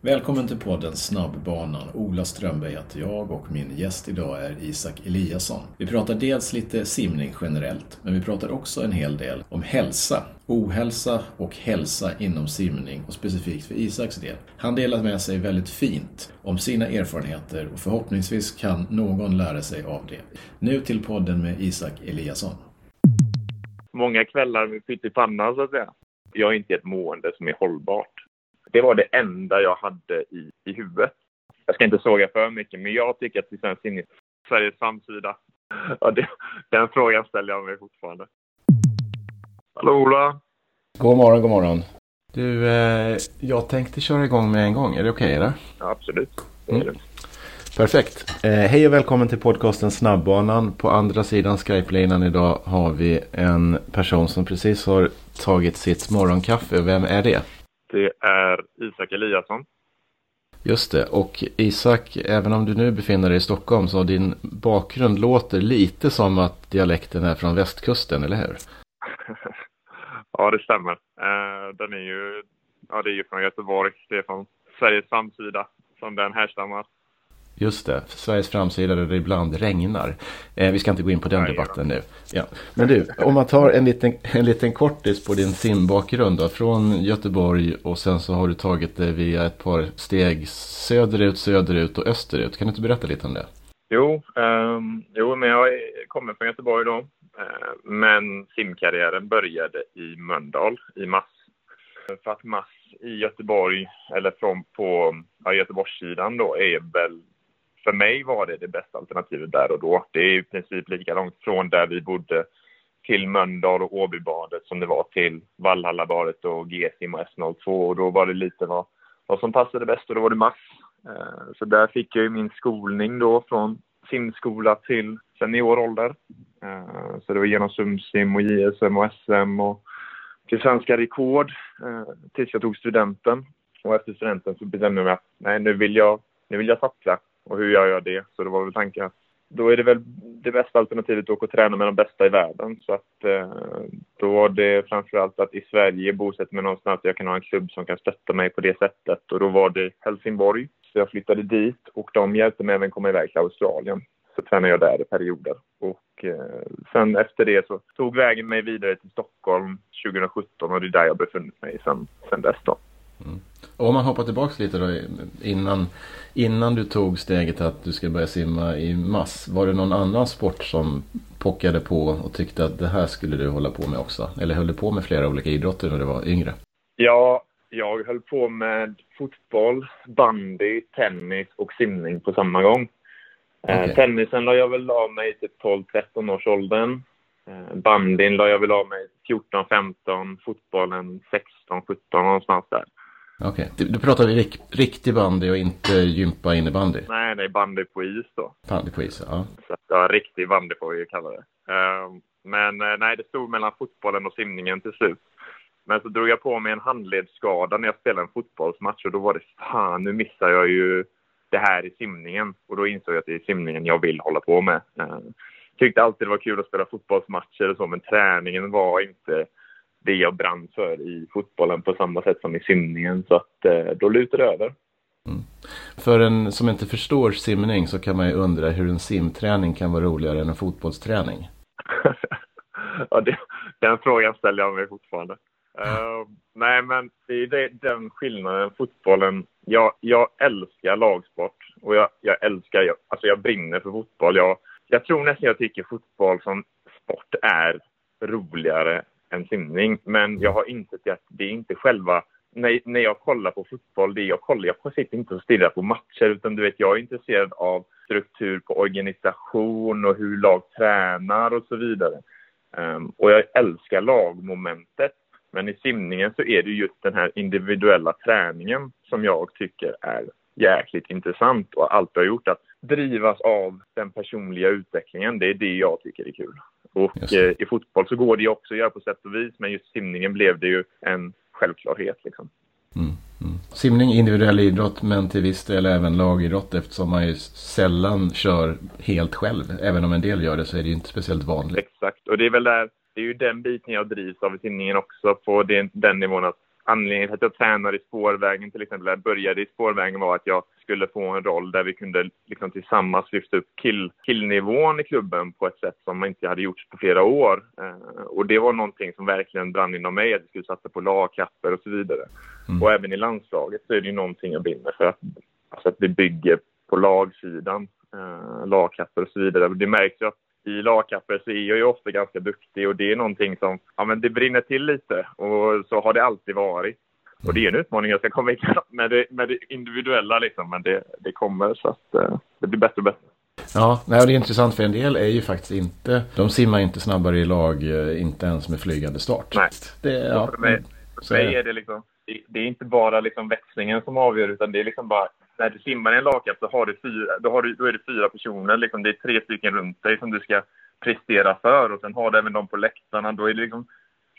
Välkommen till podden Snabbbanan. Ola Strömberg heter jag och min gäst idag är Isak Eliasson. Vi pratar dels lite simning generellt, men vi pratar också en hel del om hälsa, ohälsa och hälsa inom simning och specifikt för Isaks del. Han delar med sig väldigt fint om sina erfarenheter och förhoppningsvis kan någon lära sig av det. Nu till podden med Isak Eliasson. Många kvällar med pytt i pannan så att säga. Jag är inte ett mående som är hållbart. Det var det enda jag hade i, i huvudet. Jag ska inte såga för mycket, men jag tycker att in i Sveriges framsida. Ja, det, den frågan ställer jag mig fortfarande. Hallå Ola! God morgon, god morgon. Du, eh, jag tänkte köra igång med en gång. Är det okej okay? Ja, absolut. Mm. Perfekt. Eh, hej och välkommen till podcasten Snabbbanan. På andra sidan Skype-linan idag har vi en person som precis har tagit sitt morgonkaffe. Vem är det? Det är Isak Eliasson. Just det. Och Isak, även om du nu befinner dig i Stockholm så din bakgrund låter lite som att dialekten är från västkusten, eller hur? ja, det stämmer. Eh, den är ju, ja, det är ju från Göteborg. Det är från Sveriges framsida som den härstammar. Just det, Sveriges framsida där det ibland regnar. Eh, vi ska inte gå in på den debatten nu. Ja. Men du, om man tar en liten, en liten kortis på din simbakgrund då, från Göteborg och sen så har du tagit det via ett par steg söderut, söderut och österut. Kan du inte berätta lite om det? Jo, um, jo men jag kommer från Göteborg då. Uh, men simkarriären började i Mölndal, i Mass. För att Mass i Göteborg, eller från på ja, Göteborgssidan då, är väl för mig var det det bästa alternativet där och då. Det är i princip lika långt från där vi bodde till Mölndal och Åbybadet som det var till Vallhallabadet och G-sim och S02 och då var det lite vad, vad som passade bäst och då var det mass. Eh, så där fick jag ju min skolning då från simskola till seniorålder. Eh, så det var genom SumSim och JSM och SM och till svenska rekord eh, tills jag tog studenten. Och efter studenten så bestämde jag mig att nej, nu vill jag, nu vill jag satsa och hur gör jag det? Så det var väl tanken att då är det väl det bästa alternativet att åka och träna med de bästa i världen. Så att eh, då var det framförallt att i Sverige bosätta mig någonstans där jag kan ha en klubb som kan stötta mig på det sättet. Och då var det Helsingborg. Så jag flyttade dit och de hjälpte mig även komma iväg till Australien. Så tränade jag där i perioder. Och eh, sen efter det så tog vägen mig vidare till Stockholm 2017 och det är där jag befunnit mig sen, sen dess då. Mm. Om man hoppar tillbaka lite då innan, innan du tog steget att du skulle börja simma i mass. Var det någon annan sport som pockade på och tyckte att det här skulle du hålla på med också? Eller höll du på med flera olika idrotter när du var yngre? Ja, jag höll på med fotboll, bandy, tennis och simning på samma gång. Eh, okay. tennisen la jag väl av mig till 12-13 års åldern. Eh, bandyn la jag väl av mig 14-15, fotbollen 16-17 någonstans där. Okej, okay. du pratar rik riktig bandy och inte gympa innebandy? Nej, nej, bandy på is då. Bandy på is, ja. Så, ja, riktig bandy får vi kalla det. Uh, men uh, nej, det stod mellan fotbollen och simningen till slut. Men så drog jag på mig en handledsskada när jag spelade en fotbollsmatch och då var det fan, nu missar jag ju det här i simningen. Och då insåg jag att det är simningen jag vill hålla på med. Uh, tyckte alltid det var kul att spela fotbollsmatcher och så, men träningen var inte det jag brann för i fotbollen på samma sätt som i simningen. Så att eh, då lutar det över. Mm. För en som inte förstår simning så kan man ju undra hur en simträning kan vara roligare än en fotbollsträning. ja, det, den frågan ställer jag mig fortfarande. Uh, nej, men det är den skillnaden. Fotbollen, jag, jag älskar lagsport och jag, jag älskar, jag, alltså jag brinner för fotboll. Jag, jag tror nästan jag tycker fotboll som sport är roligare än simning. Men jag har insett att det är inte själva... När, när jag kollar på fotboll, det jag kollar, jag sitter inte och stirrar på matcher utan du vet, jag är intresserad av struktur på organisation och hur lag tränar och så vidare. Um, och jag älskar lagmomentet. Men i simningen så är det just den här individuella träningen som jag tycker är jäkligt intressant och allt har gjort att drivas av den personliga utvecklingen. Det är det jag tycker är kul. Och eh, i fotboll så går det ju också att göra på sätt och vis, men just simningen blev det ju en självklarhet. Liksom. Mm, mm. Simning individuell idrott, men till viss del även lagidrott eftersom man ju sällan kör helt själv. Även om en del gör det så är det ju inte speciellt vanligt. Exakt, och det är väl där, det är ju den biten jag drivs av i simningen också, på den, den nivån att anledningen till att jag tränade i spårvägen till exempel, jag började i spårvägen var att jag skulle få en roll där vi kunde liksom tillsammans lyfta upp kill, killnivån i klubben på ett sätt som inte hade gjorts på flera år. Eh, och det var någonting som verkligen brann inom mig, att vi skulle satsa på lagkapper och så vidare. Mm. Och även i landslaget så är det ju någonting jag brinner för, att, alltså att vi bygger på lagsidan, eh, lagkapper och så vidare. Det märks ju att i lagkapper så är jag ju ofta ganska duktig och det är någonting som, ja men det brinner till lite och så har det alltid varit. Och det är en utmaning jag ska komma ikapp med det, med det individuella liksom, men det, det kommer så att uh, det blir bättre och bättre. Ja, nej, det är intressant för en del är ju faktiskt inte, de simmar inte snabbare i lag, eh, inte ens med flygande start. Nej, det, ja, för mig, för mig är det liksom, det, det, är inte bara liksom växlingen som avgör utan det är liksom bara när du simmar i en lagkap så har du fyra, då, har du, då är det fyra personer. Liksom, det är tre stycken runt dig som du ska prestera för. Och sen har du även de på läktarna. Då är det liksom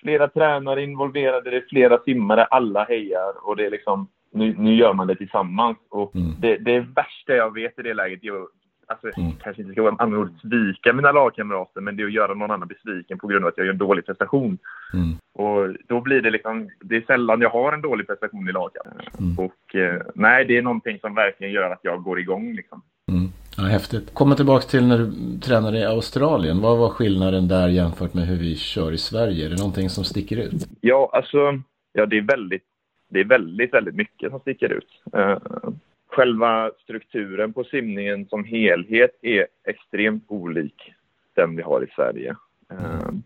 flera tränare involverade, det är flera simmare, alla hejar och det är liksom, nu, nu gör man det tillsammans. Och mm. det, det värsta jag vet i det läget är att alltså, mm. kanske inte ska vara använda ordet svika mina lagkamrater, men det är att göra någon annan besviken på grund av att jag gör en dålig prestation. Mm. Och då blir det liksom, det är sällan jag har en dålig prestation i laget. Mm. Och eh, nej, det är någonting som verkligen gör att jag går igång liksom. Mm. Ja, häftigt. Komma tillbaka till när du tränade i Australien. Vad var skillnaden där jämfört med hur vi kör i Sverige? Är det någonting som sticker ut? Ja, alltså, ja, det är väldigt, det är väldigt, väldigt mycket som sticker ut. Uh, själva strukturen på simningen som helhet är extremt olik den vi har i Sverige. Mm.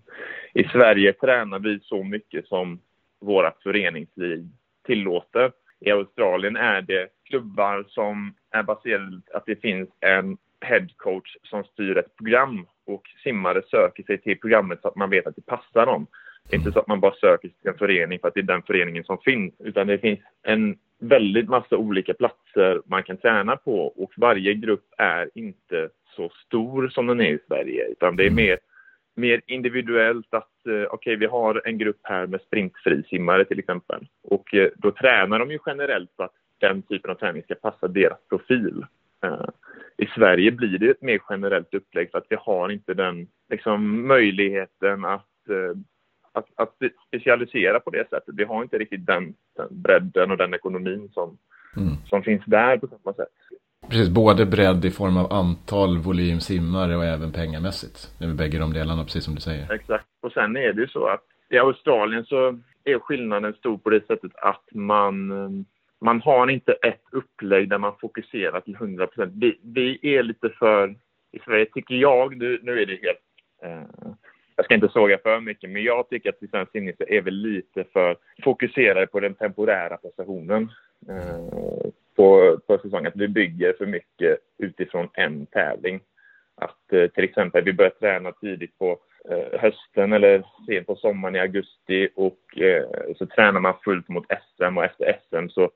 I Sverige tränar vi så mycket som vårt föreningsliv tillåter. I Australien är det klubbar som är baserade att det finns en headcoach som styr ett program och simmare söker sig till programmet så att man vet att det passar dem. Det är inte så att man bara söker sig till en förening för att det är den föreningen som finns, utan det finns en väldigt massa olika platser man kan träna på och varje grupp är inte så stor som den är i Sverige, utan det är mer, mer individuellt att eh, okej, okay, vi har en grupp här med sprintfrisimmare till exempel och eh, då tränar de ju generellt så att den typen av träning ska passa deras profil. Uh, I Sverige blir det ett mer generellt upplägg för att vi har inte den liksom, möjligheten att uh, att, att specialisera på det sättet. Vi har inte riktigt den, den bredden och den ekonomin som, mm. som finns där på samma sätt. Precis, både bredd i form av antal volym simmare och även pengamässigt. Det är bägge de delarna, precis som du säger. Exakt. Och sen är det ju så att i Australien så är skillnaden stor på det sättet att man, man har inte ett upplägg där man fokuserar till 100 procent. Vi, vi, är lite för, i Sverige tycker jag, nu, nu är det helt eh, jag ska inte såga för mycket, men jag tycker att i svensk simning så är vi lite för fokuserade på den temporära prestationen eh, på, på säsongen. Att vi bygger för mycket utifrån en tävling. Att eh, till exempel vi börjar träna tidigt på eh, hösten eller sent på sommaren i augusti och eh, så tränar man fullt mot SM och efter SM så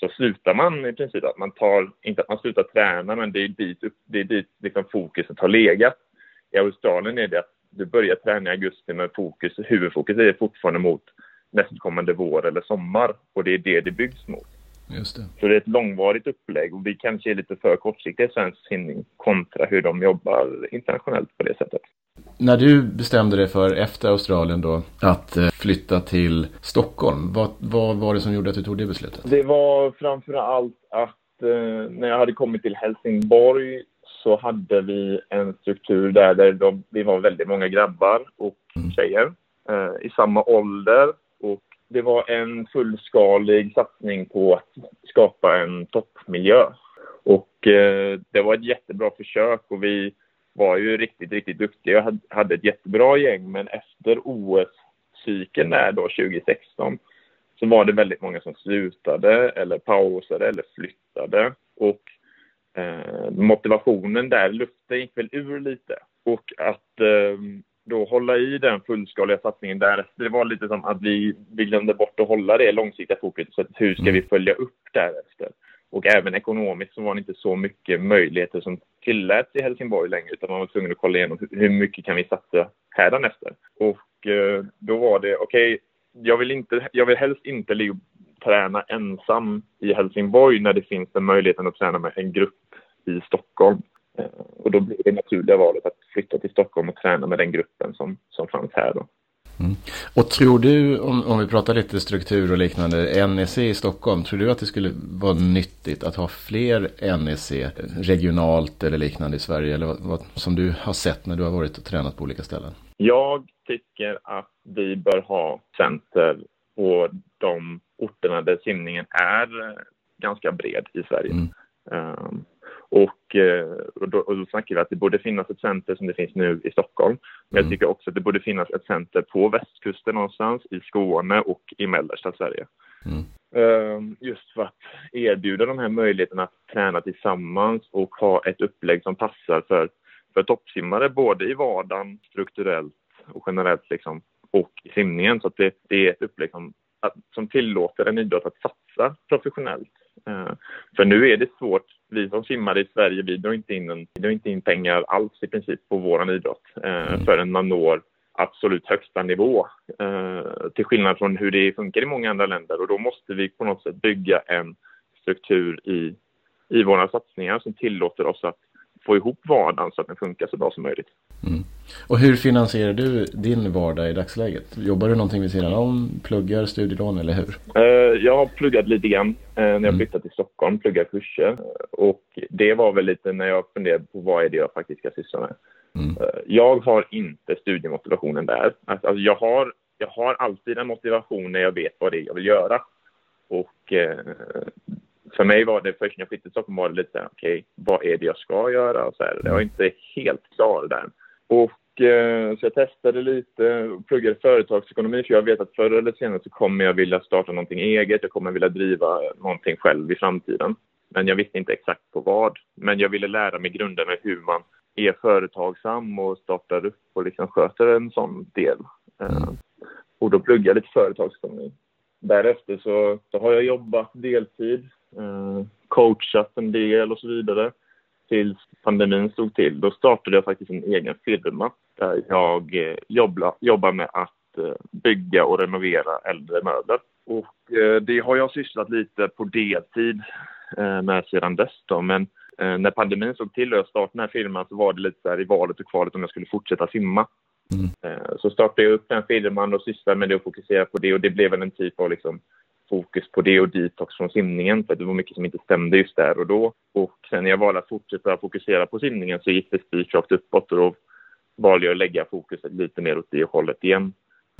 så slutar man i princip att man tar, inte att man slutar träna, men det är dit, det är dit liksom fokuset har legat. I Australien är det att du börjar träna i augusti med fokus, huvudfokus är fortfarande mot nästkommande vår eller sommar och det är det det byggs mot. Just det. Så det är ett långvarigt upplägg och vi kanske är lite för kortsiktiga i svensk simning kontra hur de jobbar internationellt på det sättet. När du bestämde dig för efter Australien då att eh, flytta till Stockholm, vad, vad var det som gjorde att du tog det beslutet? Det var framför allt att eh, när jag hade kommit till Helsingborg så hade vi en struktur där, där de, vi var väldigt många grabbar och mm. tjejer eh, i samma ålder. Och det var en fullskalig satsning på att skapa en toppmiljö. Och eh, det var ett jättebra försök och vi var ju riktigt, riktigt duktiga. Jag hade ett jättebra gäng, men efter OS-cykeln där då, 2016, så var det väldigt många som slutade eller pausade eller flyttade. Och eh, motivationen där, luften gick väl ur lite. Och att eh, då hålla i den fullskaliga satsningen därefter, det var lite som att vi, vi glömde bort att hålla det långsiktiga fokuset. Så hur ska vi följa upp därefter? Och även ekonomiskt så var det inte så mycket möjligheter som tilläts i Helsingborg längre, utan man var tvungen att kolla igenom hur mycket kan vi satsa hädanefter. Och eh, då var det, okej, okay, jag, vill jag vill helst inte träna ensam i Helsingborg när det finns den möjligheten att träna med en grupp i Stockholm. Eh, och då blir det naturliga valet att flytta till Stockholm och träna med den gruppen som, som fanns här. Då. Mm. Och tror du, om, om vi pratar lite struktur och liknande, NEC i Stockholm, tror du att det skulle vara nyttigt att ha fler NEC regionalt eller liknande i Sverige? Eller vad, vad, som du har sett när du har varit och tränat på olika ställen? Jag tycker att vi bör ha center på de orterna där simningen är ganska bred i Sverige. Mm. Um, och, eh, och, då, och då snackar vi att det borde finnas ett center som det finns nu i Stockholm. Men mm. jag tycker också att det borde finnas ett center på västkusten någonstans, i Skåne och i mellersta Sverige. Mm. Um, just för att erbjuda de här möjligheterna att träna tillsammans och ha ett upplägg som passar för, för toppsimmare både i vardagen, strukturellt och generellt liksom, och i simningen. Så att det, det är ett upplägg som, som tillåter en idrott att satsa professionellt. Uh, för nu är det svårt. Vi som simmare i Sverige, vi drar inte in, en, vi drar inte in pengar alls i princip på vår idrott uh, mm. förrän man når absolut högsta nivå. Uh, till skillnad från hur det funkar i många andra länder. Och då måste vi på något sätt bygga en struktur i, i våra satsningar som tillåter oss att få ihop vardagen så att den funkar så bra som möjligt. Mm. Och hur finansierar du din vardag i dagsläget? Jobbar du någonting vid sidan om? Pluggar, studielån eller hur? Uh, jag har pluggat lite grann uh, när jag mm. flyttade till Stockholm, pluggat kurser. Och det var väl lite när jag funderade på vad är det jag faktiskt ska syssla med. Mm. Uh, jag har inte studiemotivationen där. Alltså, alltså, jag, har, jag har alltid en motivation när jag vet vad det är jag vill göra. Och för mig var det först när jag flyttade till Stockholm var det lite okej, okay, vad är det jag ska göra? så här, jag var inte helt klar där. Och eh, så jag testade lite pluggade företagsekonomi för jag vet att förr eller senare så kommer jag vilja starta någonting eget. Jag kommer vilja driva någonting själv i framtiden. Men jag visste inte exakt på vad. Men jag ville lära mig grunderna hur man är företagsam och startar upp och liksom sköter en sån del. Eh, och då pluggade jag lite företagsekonomi. Därefter så, så har jag jobbat deltid, coachat en del och så vidare tills pandemin stod till. Då startade jag faktiskt en egen firma där jag eh, jobbar, jobbar med att eh, bygga och renovera äldre möbler. Och eh, det har jag sysslat lite på deltid med sedan dess då. Men när pandemin såg till och jag startade den här firman så var det lite så här i valet och kvalet om jag skulle fortsätta simma. Mm. Så startade jag upp den firman och sysslade med det och fokuserade på det och det blev en typ av liksom fokus på det och detox från simningen för det var mycket som inte stämde just där och då. Och sen när jag valde att fortsätta fokusera på simningen så gick det spikrakt uppåt och då valde jag att lägga fokuset lite mer åt det hållet igen.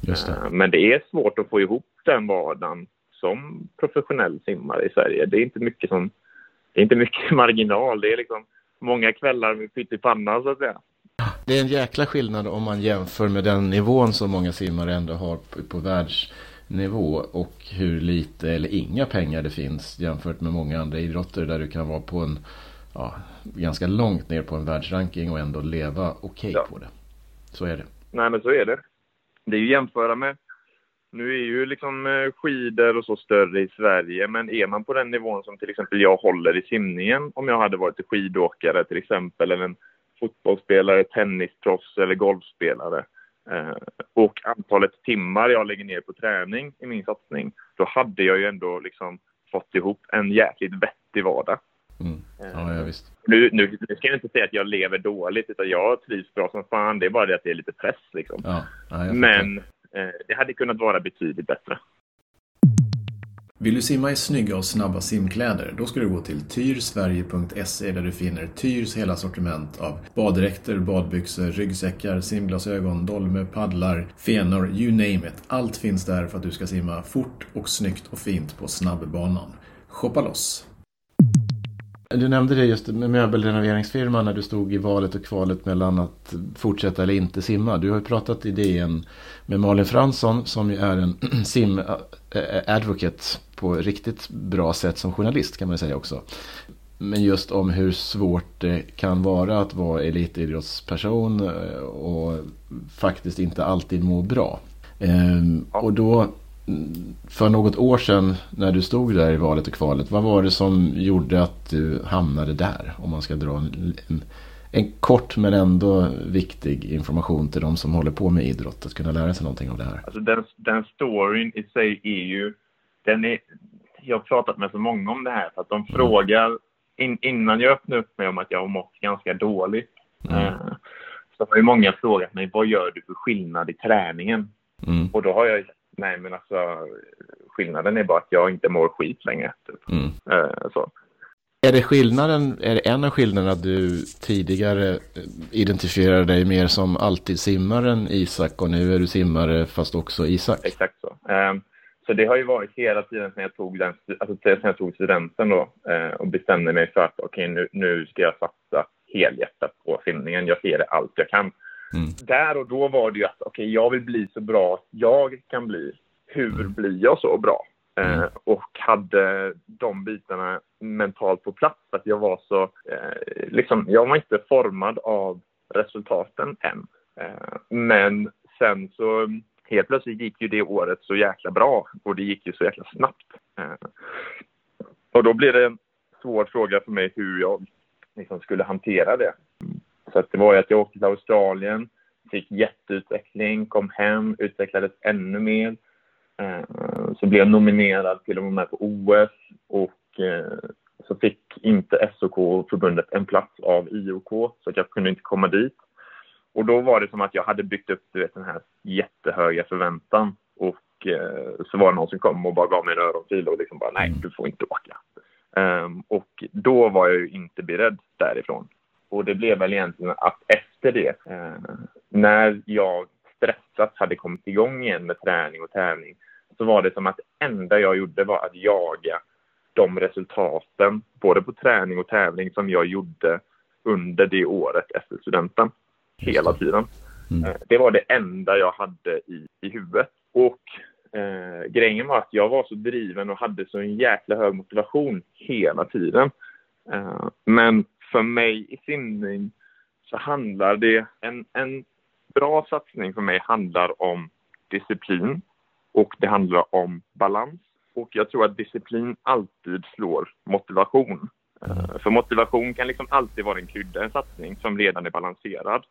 Det. Eh, men det är svårt att få ihop den vardagen som professionell simmare i Sverige. Det är inte mycket som, det är inte mycket marginal. Det är liksom många kvällar med pytt i pannan så att säga. Det är en jäkla skillnad om man jämför med den nivån som många simmare ändå har på, på världs nivå och hur lite eller inga pengar det finns jämfört med många andra idrotter där du kan vara på en ja, ganska långt ner på en världsranking och ändå leva okej okay ja. på det. Så är det. Nej, men så är det. Det är ju jämföra med nu är ju liksom eh, skidor och så större i Sverige, men är man på den nivån som till exempel jag håller i simningen, om jag hade varit skidåkare till exempel, eller en fotbollsspelare, tennisproffs eller golfspelare, och antalet timmar jag lägger ner på träning i min satsning, då hade jag ju ändå liksom fått ihop en jäkligt vettig vardag. Mm. Ja, ja, visst. Nu, nu, nu ska jag inte säga att jag lever dåligt, utan jag trivs bra som fan. Det är bara det att det är lite press. Liksom. Ja, ja, Men eh, det hade kunnat vara betydligt bättre. Vill du simma i snygga och snabba simkläder? Då ska du gå till tyrsverige.se där du finner Tyrs hela sortiment av baddräkter, badbyxor, ryggsäckar, simglasögon, dolme, paddlar, fenor, you name it. Allt finns där för att du ska simma fort och snyggt och fint på snabbbanan. Shoppa loss! Du nämnde det just med möbelrenoveringsfirman när du stod i valet och kvalet mellan att fortsätta eller inte simma. Du har ju pratat i DN med Malin Fransson som ju är en sim-advocate på riktigt bra sätt som journalist kan man säga också. Men just om hur svårt det kan vara att vara elitidrottsperson eh, och faktiskt inte alltid må bra. Ehm, och då för något år sedan när du stod där i valet och kvalet, vad var det som gjorde att du hamnade där? Om man ska dra en, en, en, kort men ändå viktig information till de som håller på med idrott, att kunna lära sig någonting av det här. Alltså den, den storyn i sig är ju, den är, jag har pratat med så många om det här, för att de mm. frågar, in, innan jag öppnade upp mig om att jag har mått ganska dåligt, mm. eh, så har ju många frågat mig, vad gör du för skillnad i träningen? Mm. Och då har jag, nej men alltså skillnaden är bara att jag inte mår skit längre. Typ. Mm. Uh, så. Är det skillnaden, är det en av skillnaderna att du tidigare identifierade dig mer som alltid simmaren Isak och nu är du simmare fast också Isak? Exakt så. Um, så det har ju varit hela tiden sedan jag tog, den, alltså sedan jag tog studenten då uh, och bestämde mig för att okej okay, nu, nu ska jag satsa helhjärtat på simningen. Jag ser det allt jag kan. Mm. Där och då var det ju att okej, okay, jag vill bli så bra jag kan bli. Hur mm. blir jag så bra? Mm. Eh, och hade de bitarna mentalt på plats. Att jag var så, eh, liksom, jag var inte formad av resultaten än. Eh, men sen så helt plötsligt gick ju det året så jäkla bra och det gick ju så jäkla snabbt. Eh, och då blir det en svår fråga för mig hur jag liksom skulle hantera det. Så det var ju att jag åkte till Australien, fick jätteutveckling, kom hem, utvecklades ännu mer. Eh, så blev jag nominerad till att vara med på OS och eh, så fick inte SOK-förbundet en plats av IOK så att jag kunde inte komma dit. Och då var det som att jag hade byggt upp du vet, den här jättehöga förväntan och eh, så var det någon som kom och bara gav mig en öronfil och liksom bara nej, mm. du får inte åka. Um, och då var jag ju inte beredd därifrån. Och det blev väl egentligen att efter det, uh, när jag stressat hade kommit igång igen med träning och tävling, så var det som att enda jag gjorde var att jaga de resultaten, både på träning och tävling, som jag gjorde under det året efter studenten. Hela tiden. Mm. Uh, det var det enda jag hade i, i huvudet. Och Eh, grejen var att jag var så driven och hade så en jäkla hög motivation hela tiden. Eh, men för mig i simning så handlar det... En, en bra satsning för mig handlar om disciplin och det handlar om balans. Och jag tror att disciplin alltid slår motivation. Eh, för motivation kan liksom alltid vara en krydda, en satsning som redan är balanserad.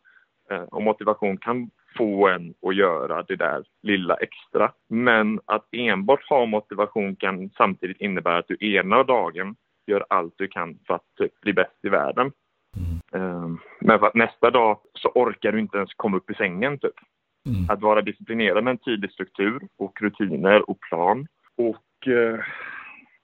Eh, och motivation kan få en att göra det där lilla extra. Men att enbart ha motivation kan samtidigt innebära att du ena dagen gör allt du kan för att typ, bli bäst i världen. Mm. Men för att nästa dag så orkar du inte ens komma upp i sängen typ. Mm. Att vara disciplinerad med en tydlig struktur och rutiner och plan och eh,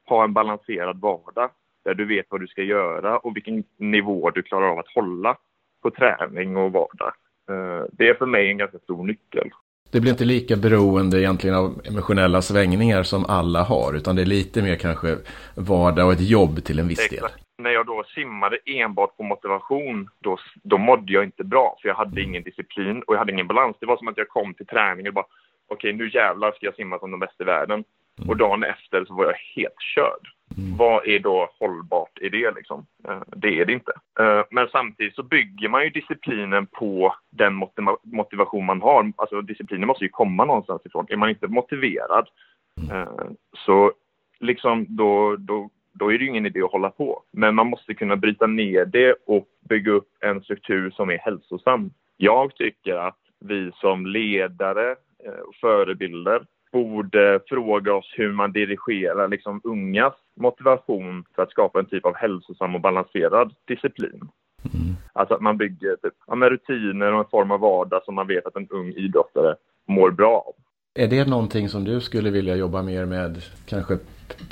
ha en balanserad vardag där du vet vad du ska göra och vilken nivå du klarar av att hålla på träning och vardag. Eh, det är för mig en ganska stor nyckel. Det blir inte lika beroende egentligen av emotionella svängningar som alla har, utan det är lite mer kanske vardag och ett jobb till en viss del. När jag då simmade enbart på motivation, då, då mådde jag inte bra, för jag hade ingen disciplin och jag hade ingen balans. Det var som att jag kom till träningen och bara, okej, okay, nu jävlar ska jag simma som de bästa i världen. Mm. Och dagen efter så var jag helt körd. Mm. Vad är då hållbart i det liksom? Eh, det är det inte. Eh, men samtidigt så bygger man ju disciplinen på den motivation man har. Alltså disciplinen måste ju komma någonstans ifrån. Är man inte motiverad mm. eh, så liksom då, då, då är det ju ingen idé att hålla på. Men man måste kunna bryta ner det och bygga upp en struktur som är hälsosam. Jag tycker att vi som ledare och förebilder borde fråga oss hur man dirigerar liksom ungas motivation för att skapa en typ av hälsosam och balanserad disciplin. Mm. Alltså att man bygger typ, ja, med rutiner och en form av vardag som man vet att en ung idrottare mår bra av. Är det någonting som du skulle vilja jobba mer med, kanske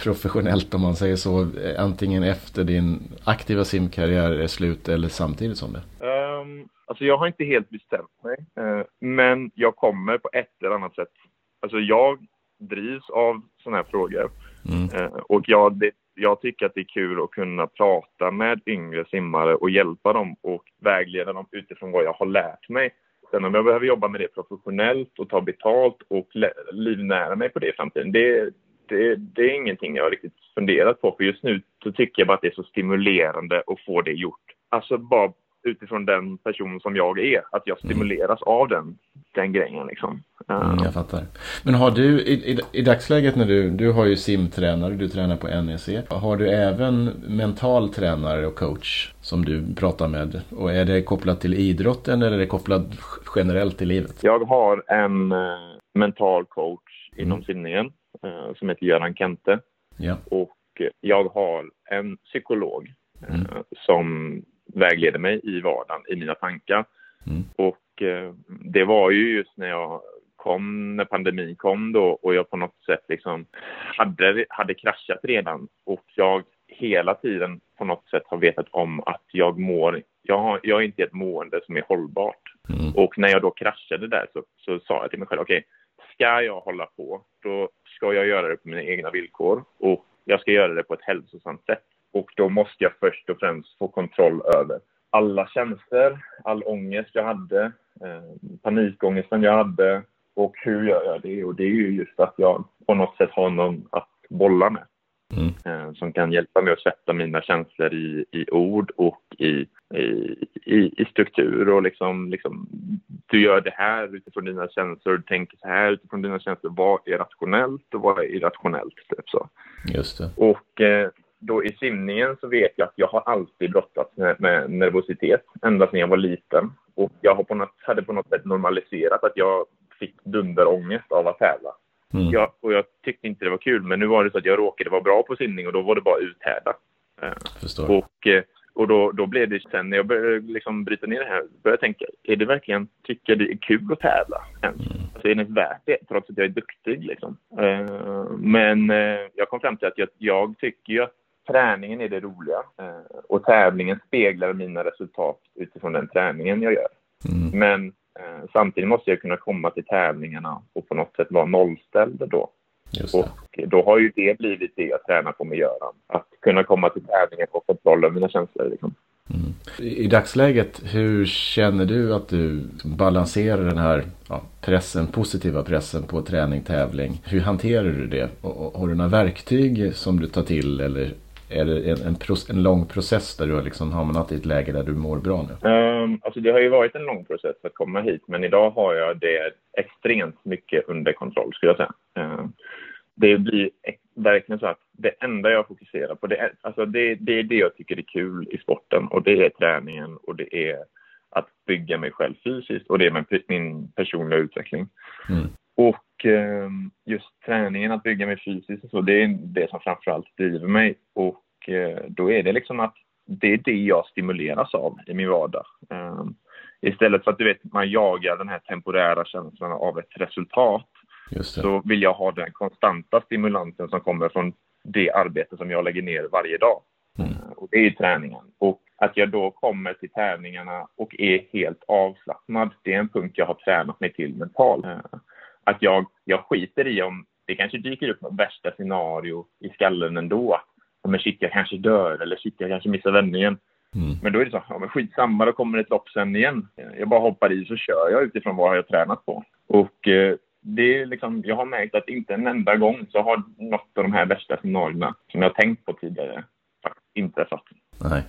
professionellt om man säger så, antingen efter din aktiva simkarriär är slut eller samtidigt som det? Um, alltså jag har inte helt bestämt mig, uh, men jag kommer på ett eller annat sätt Alltså jag drivs av sådana här frågor. Mm. Eh, och jag, det, jag tycker att det är kul att kunna prata med yngre simmare och hjälpa dem och vägleda dem utifrån vad jag har lärt mig. Sen om jag behöver jobba med det professionellt och ta betalt och livnära mig på det i framtiden, det, det, det är ingenting jag har riktigt funderat på. För just nu så tycker jag bara att det är så stimulerande att få det gjort. Alltså bara utifrån den person som jag är. Att jag stimuleras mm. av den, den grejen liksom. Mm, jag fattar. Men har du i, i, i, dagsläget när du, du har ju simtränare, du tränar på NEC. Har du även mental tränare och coach som du pratar med? Och är det kopplat till idrotten eller är det kopplat generellt till livet? Jag har en uh, mental coach inom mm. simningen uh, som heter Göran Kente. Ja. Och jag har en psykolog uh, mm. som vägleder mig i vardagen, i mina tankar. Mm. Och eh, det var ju just när jag kom, när pandemin kom då och jag på något sätt liksom hade, hade kraschat redan och jag hela tiden på något sätt har vetat om att jag mår, jag, har, jag är inte ett mående som är hållbart. Mm. Och när jag då kraschade där så, så sa jag till mig själv, okej, okay, ska jag hålla på, då ska jag göra det på mina egna villkor och jag ska göra det på ett hälsosamt sätt. Och då måste jag först och främst få kontroll över alla känslor, all ångest jag hade, eh, panikångesten jag hade och hur gör jag det? Och det är ju just att jag på något sätt har någon att bolla med. Mm. Eh, som kan hjälpa mig att sätta mina känslor i, i ord och i, i, i struktur och liksom, liksom du gör det här utifrån dina känslor, du tänker så här utifrån dina känslor. Vad är rationellt och vad är irrationellt? Typ så. Just det. Och eh, då i simningen så vet jag att jag har alltid brottats med, med nervositet ända sedan jag var liten. Och jag har på något, hade på något sätt normaliserat att jag fick dunderångest av att tävla. Mm. Jag, och jag tyckte inte det var kul, men nu var det så att jag råkade vara bra på simning och då var det bara uthärda. Förstår. Och, eh, och då, då blev det sen när jag började liksom bryta ner det här, började jag tänka, är det verkligen, tycker det är kul att tävla Mm. Alltså är det värt det, trots att jag är duktig liksom? Men jag kom fram till att jag, jag tycker ju att träningen är det roliga uh, och tävlingen speglar mina resultat utifrån den träningen jag gör. Mm. Men Eh, samtidigt måste jag kunna komma till tävlingarna och på något sätt vara nollställd då. Och då har ju det blivit det jag tränar på med Göran. Att kunna komma till tävlingen och få kontroll över mina känslor. Liksom. Mm. I dagsläget, hur känner du att du balanserar den här ja, pressen, positiva pressen på träning, tävling? Hur hanterar du det? Och, och, har du några verktyg som du tar till eller är det en, en, en, lång process där du har liksom hamnat i ett läge där du mår bra nu? Um, alltså det har ju varit en lång process att komma hit, men idag har jag det extremt mycket under kontroll, skulle jag säga. Um, det blir verkligen så att det enda jag fokuserar på, det är, alltså det, det är det jag tycker är kul i sporten och det är träningen och det är att bygga mig själv fysiskt och det är min, min personliga utveckling. Mm. Och eh, just träningen, att bygga mig fysiskt och så, det är det som framförallt driver mig. Och eh, då är det liksom att det är det jag stimuleras av i min vardag. Eh, istället för att du vet, man jagar den här temporära känslan av ett resultat så vill jag ha den konstanta stimulansen som kommer från det arbete som jag lägger ner varje dag. Mm. Och det är träningen. Och att jag då kommer till tävlingarna och är helt avslappnad, det är en punkt jag har tränat mig till mentalt att jag, jag skiter i om det kanske dyker upp något värsta scenario i skallen ändå. Men shit, jag kanske dör eller shit, jag kanske missar vändningen. Mm. Men då är det så, ja men skitsamma, då kommer det ett lopp sen igen. Jag bara hoppar i så kör jag utifrån vad jag har tränat på. Och eh, det är liksom, jag har märkt att inte en enda gång så har något av de här värsta scenarierna som jag tänkt på tidigare faktiskt inträffat. Nej.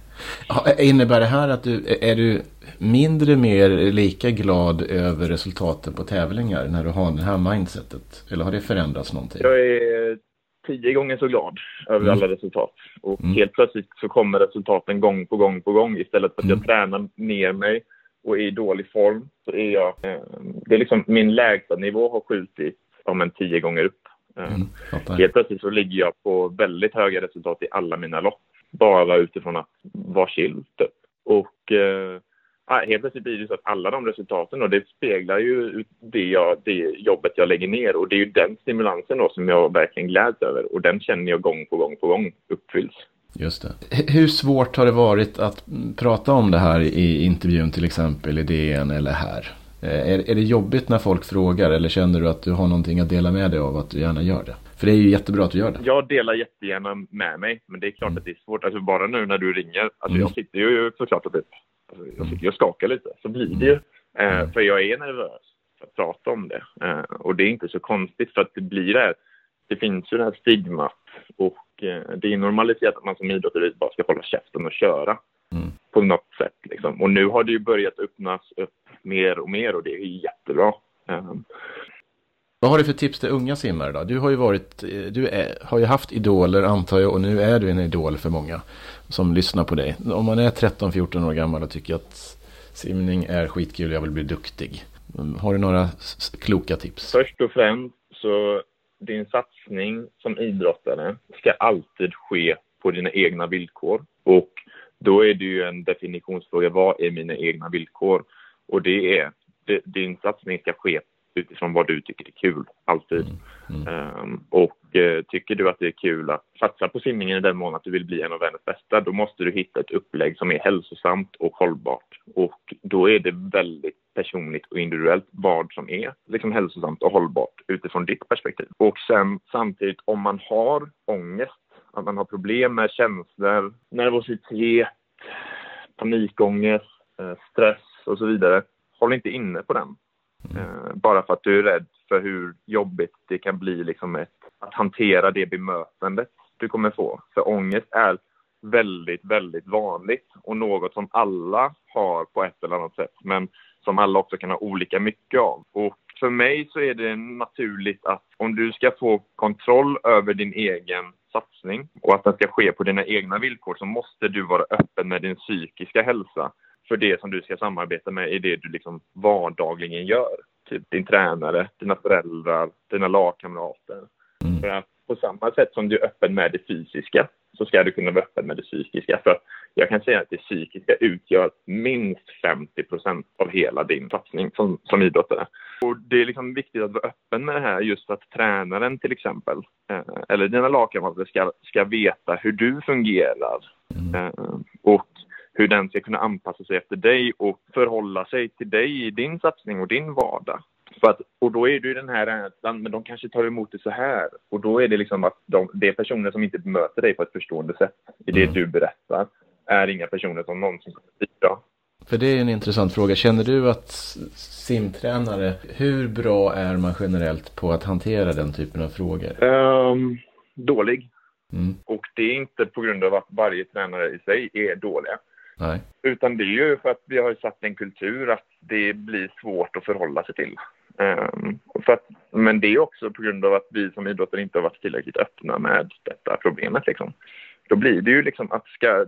Innebär det här att du är du mindre mer lika glad över resultaten på tävlingar när du har det här mindsetet? Eller har det förändrats någonting? Jag är tio gånger så glad över mm. alla resultat. Och mm. helt plötsligt så kommer resultaten gång på gång på gång. Istället för att mm. jag tränar ner mig och är i dålig form så är jag... Eh, det är liksom min lägsta nivå har skjutit om en tio gånger upp. Eh, mm, helt plötsligt så ligger jag på väldigt höga resultat i alla mina lopp bara utifrån att vara chill. Typ. Och eh, helt plötsligt blir det så att alla de resultaten då, det speglar ju det, jag, det jobbet jag lägger ner och det är ju den stimulansen då som jag verkligen gläds över och den känner jag gång på gång på gång uppfylls. Just det. Hur svårt har det varit att prata om det här i intervjun till exempel i DN eller här? Eh, är, är det jobbigt när folk frågar eller känner du att du har någonting att dela med dig av att du gärna gör det? För det är ju jättebra att du gör det. Jag delar jättegärna med mig, men det är klart mm. att det är svårt. Alltså bara nu när du ringer, alltså mm. jag sitter ju såklart och typ, jag sitter och skakar lite, så blir det ju. Mm. Eh, för jag är nervös för att prata om det. Eh, och det är inte så konstigt för att det blir det här, det finns ju det här stigmat och eh, det är normaliserat att man som idrottare bara ska hålla käften och köra. Mm. På något sätt liksom. Och nu har det ju börjat öppnas upp mer och mer och det är jättebra. Vad har du för tips till unga simmare då? Du har ju varit, eh, du är, har ju haft idoler antar jag och nu är du en idol för många som lyssnar på dig. Om man är 13-14 år gammal och tycker att simning är skitkul och jag vill bli duktig. Mm, har du några kloka tips? Först och främst så din satsning som idrottare ska alltid ske på dina egna villkor. Och då är det ju en definitionsfråga. Vad är mina egna villkor? Och det är, din satsning ska ske utifrån vad du tycker är kul, alltid. Mm. Mm. Um, och uh, tycker du att det är kul att satsa på simningen i den mån att du vill bli en av världens bästa, då måste du hitta ett upplägg som är hälsosamt och hållbart. Och då är det väldigt personligt och individuellt vad som är liksom hälsosamt och hållbart utifrån ditt perspektiv. Och sen samtidigt om man har ångest, att man har problem med känslor, nervositet, panikångest, eh, stress och så vidare. Håll inte inne på den. Mm. Eh, bara för att du är rädd för hur jobbigt det kan bli liksom ett, att hantera det bemötandet du kommer få. För ångest är väldigt, väldigt vanligt och något som alla har på ett eller annat sätt, men som alla också kan ha olika mycket av. Och för mig så är det naturligt att om du ska få kontroll över din egen satsning och att den ska ske på dina egna villkor så måste du vara öppen med din psykiska hälsa för det som du ska samarbeta med i det du liksom vardagligen gör. Typ din tränare, dina föräldrar, dina lagkamrater. Mm. För att på samma sätt som du är öppen med det fysiska så ska du kunna vara öppen med det psykiska. För jag kan säga att det psykiska utgör minst 50 procent av hela din satsning som, som idrottare. Och det är liksom viktigt att vara öppen med det här just för att tränaren till exempel, eh, eller dina lagkamrater ska, ska veta hur du fungerar. Mm. Eh, hur den ska kunna anpassa sig efter dig och förhålla sig till dig i din satsning och din vardag. För att, och då är det ju den här rädslan, men de kanske tar emot det så här. Och då är det liksom att de, det är personer som inte bemöter dig på ett förstående sätt i det mm. du berättar, är inga personer som någonsin kommer bidra. För det är en intressant fråga. Känner du att simtränare, hur bra är man generellt på att hantera den typen av frågor? Um, dålig. Mm. Och det är inte på grund av att varje tränare i sig är dåliga. Nej. Utan det är ju för att vi har satt en kultur att det blir svårt att förhålla sig till. Um, för att, men det är också på grund av att vi som idrottare inte har varit tillräckligt öppna med detta problemet. Liksom. Då blir det ju liksom att ska,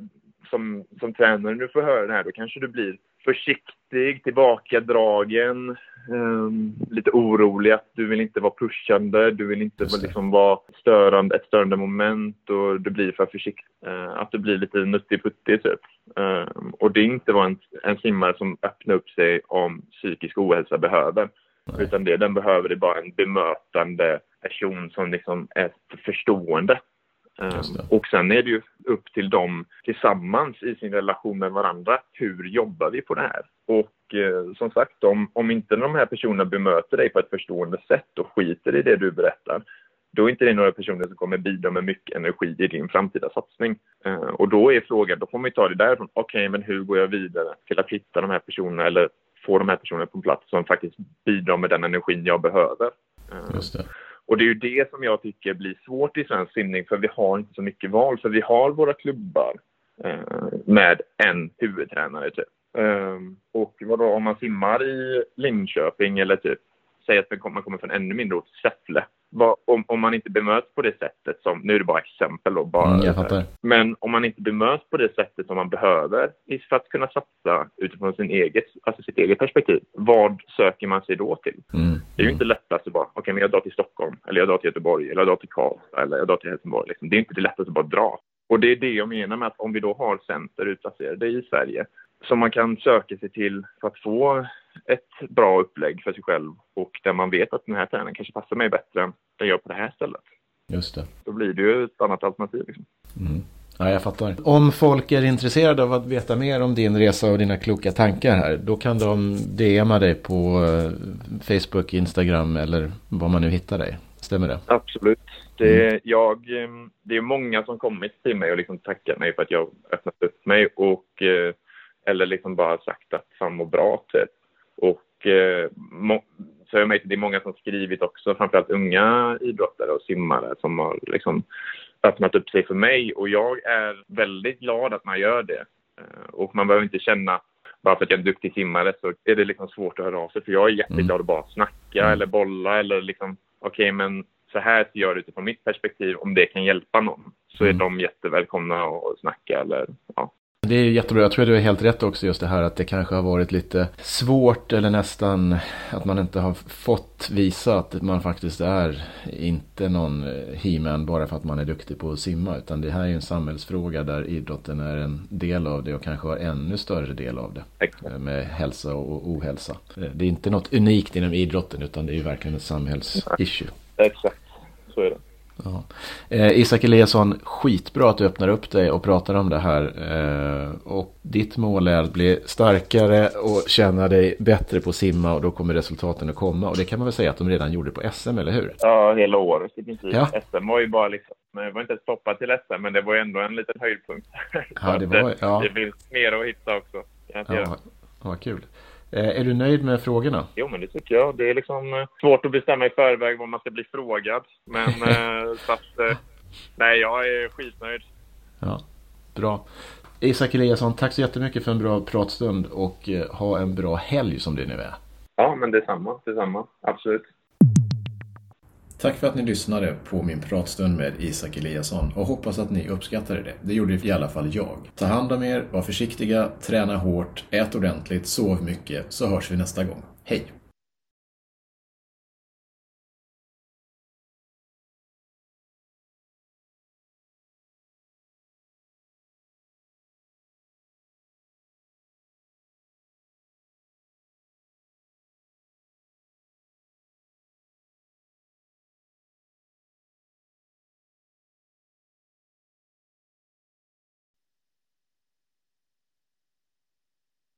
som, som tränare nu får höra det här, då kanske du blir försiktig, tillbakadragen, um, lite orolig att du vill inte vara pushande, du vill inte liksom vara störande, ett störande moment och du blir för försiktig. Uh, att du blir lite nuttig-puttig typ. Uh, och det är inte vad en, en simmare som öppnar upp sig om psykisk ohälsa behöver. Nej. Utan det den behöver är bara en bemötande person som liksom är förstående. Um, och sen är det ju upp till dem tillsammans i sin relation med varandra. Hur jobbar vi på det här? Och eh, som sagt, om, om inte de här personerna bemöter dig på ett förstående sätt och skiter i det du berättar, då är inte det några personer som kommer bidra med mycket energi i din framtida satsning. Uh, och då är frågan, då får man ju ta det därifrån. Okej, okay, men hur går jag vidare till att hitta de här personerna eller få de här personerna på plats som faktiskt bidrar med den energin jag behöver? Uh, Just det. Och det är ju det som jag tycker blir svårt i svensk simning för vi har inte så mycket val. För vi har våra klubbar eh, med en huvudtränare typ. Eh, och vadå, om man simmar i Linköping eller typ, säg att man kommer från ännu mindre ort, Säffle. Om, om man inte bemöts på det sättet som, nu är det bara exempel då, bara, mm, men om man inte bemöts på det sättet som man behöver för att kunna satsa utifrån sin eget, alltså sitt eget perspektiv, vad söker man sig då till? Mm. Det är ju inte lättast att bara, okej, okay, men jag drar till Stockholm, eller jag drar till Göteborg, eller jag drar till Karlstad, eller jag drar till Helsingborg. Liksom. Det är inte det lättaste att bara dra. Och det är det jag menar med att om vi då har center utplacerade i Sverige som man kan söka sig till för att få ett bra upplägg för sig själv och där man vet att den här tränaren kanske passar mig bättre än den gör på det här stället. Just det. Då blir det ju ett annat alternativ. Liksom. Mm. Ja, jag fattar. Om folk är intresserade av att veta mer om din resa och dina kloka tankar här, då kan de DMa dig på eh, Facebook, Instagram eller var man nu hittar dig. Stämmer det? Absolut. Det, mm. jag, eh, det är många som kommit till mig och liksom tackat mig för att jag öppnat upp mig och eh, eller liksom bara sagt att han mår bra typ. Och eh, så jag märkt det är många som skrivit också, framförallt unga idrottare och simmare som har liksom öppnat upp sig för mig och jag är väldigt glad att man gör det. Eh, och man behöver inte känna bara för att jag är en duktig simmare så är det liksom svårt att höra av sig för jag är jätteglad mm. att bara snacka mm. eller bolla eller liksom okej okay, men så här ser jag det utifrån mitt perspektiv om det kan hjälpa någon så är mm. de jättevälkomna att snacka eller ja, Det är jättebra. Jag tror att du är helt rätt också just det här att det kanske har varit lite svårt eller nästan att man inte har fått visa att man faktiskt är inte någon he-man bara för att man är duktig på att simma. Utan det här är ju en samhällsfråga där idrotten är en del av det och kanske har ännu större del av det. Med hälsa och ohälsa. Det är inte något unikt inom idrotten utan det är ju verkligen ett samhällsissue. Exakt, så är det. Ja. Eh, Isak Eliasson, skitbra att du öppnar upp dig och pratar om det här. Eh, och ditt mål är att bli starkare och känna dig bättre på att simma och då kommer resultaten att komma. Och det kan man väl säga att de redan gjorde på SM, eller hur? Ja, hela året i princip. Ja. SM var ju bara liksom, det var inte stoppat till SM, men det var ju ändå en liten höjdpunkt. Ja, det var- ja. Det finns mer att hitta också. Ja, vad kul. Eh, är du nöjd med frågorna? Jo, men det tycker jag. Det är liksom eh, svårt att bestämma i förväg vad man ska bli frågad. Men eh, så att, nej, jag är skitnöjd. Ja, bra. Isak Eliasson, tack så jättemycket för en bra pratstund och ha en bra helg som det nu är. Ja, men detsamma. Detsamma. Absolut. Tack för att ni lyssnade på min pratstund med Isak Eliasson och hoppas att ni uppskattade det. Det gjorde i alla fall jag. Ta hand om er, var försiktiga, träna hårt, ät ordentligt, sov mycket så hörs vi nästa gång. Hej!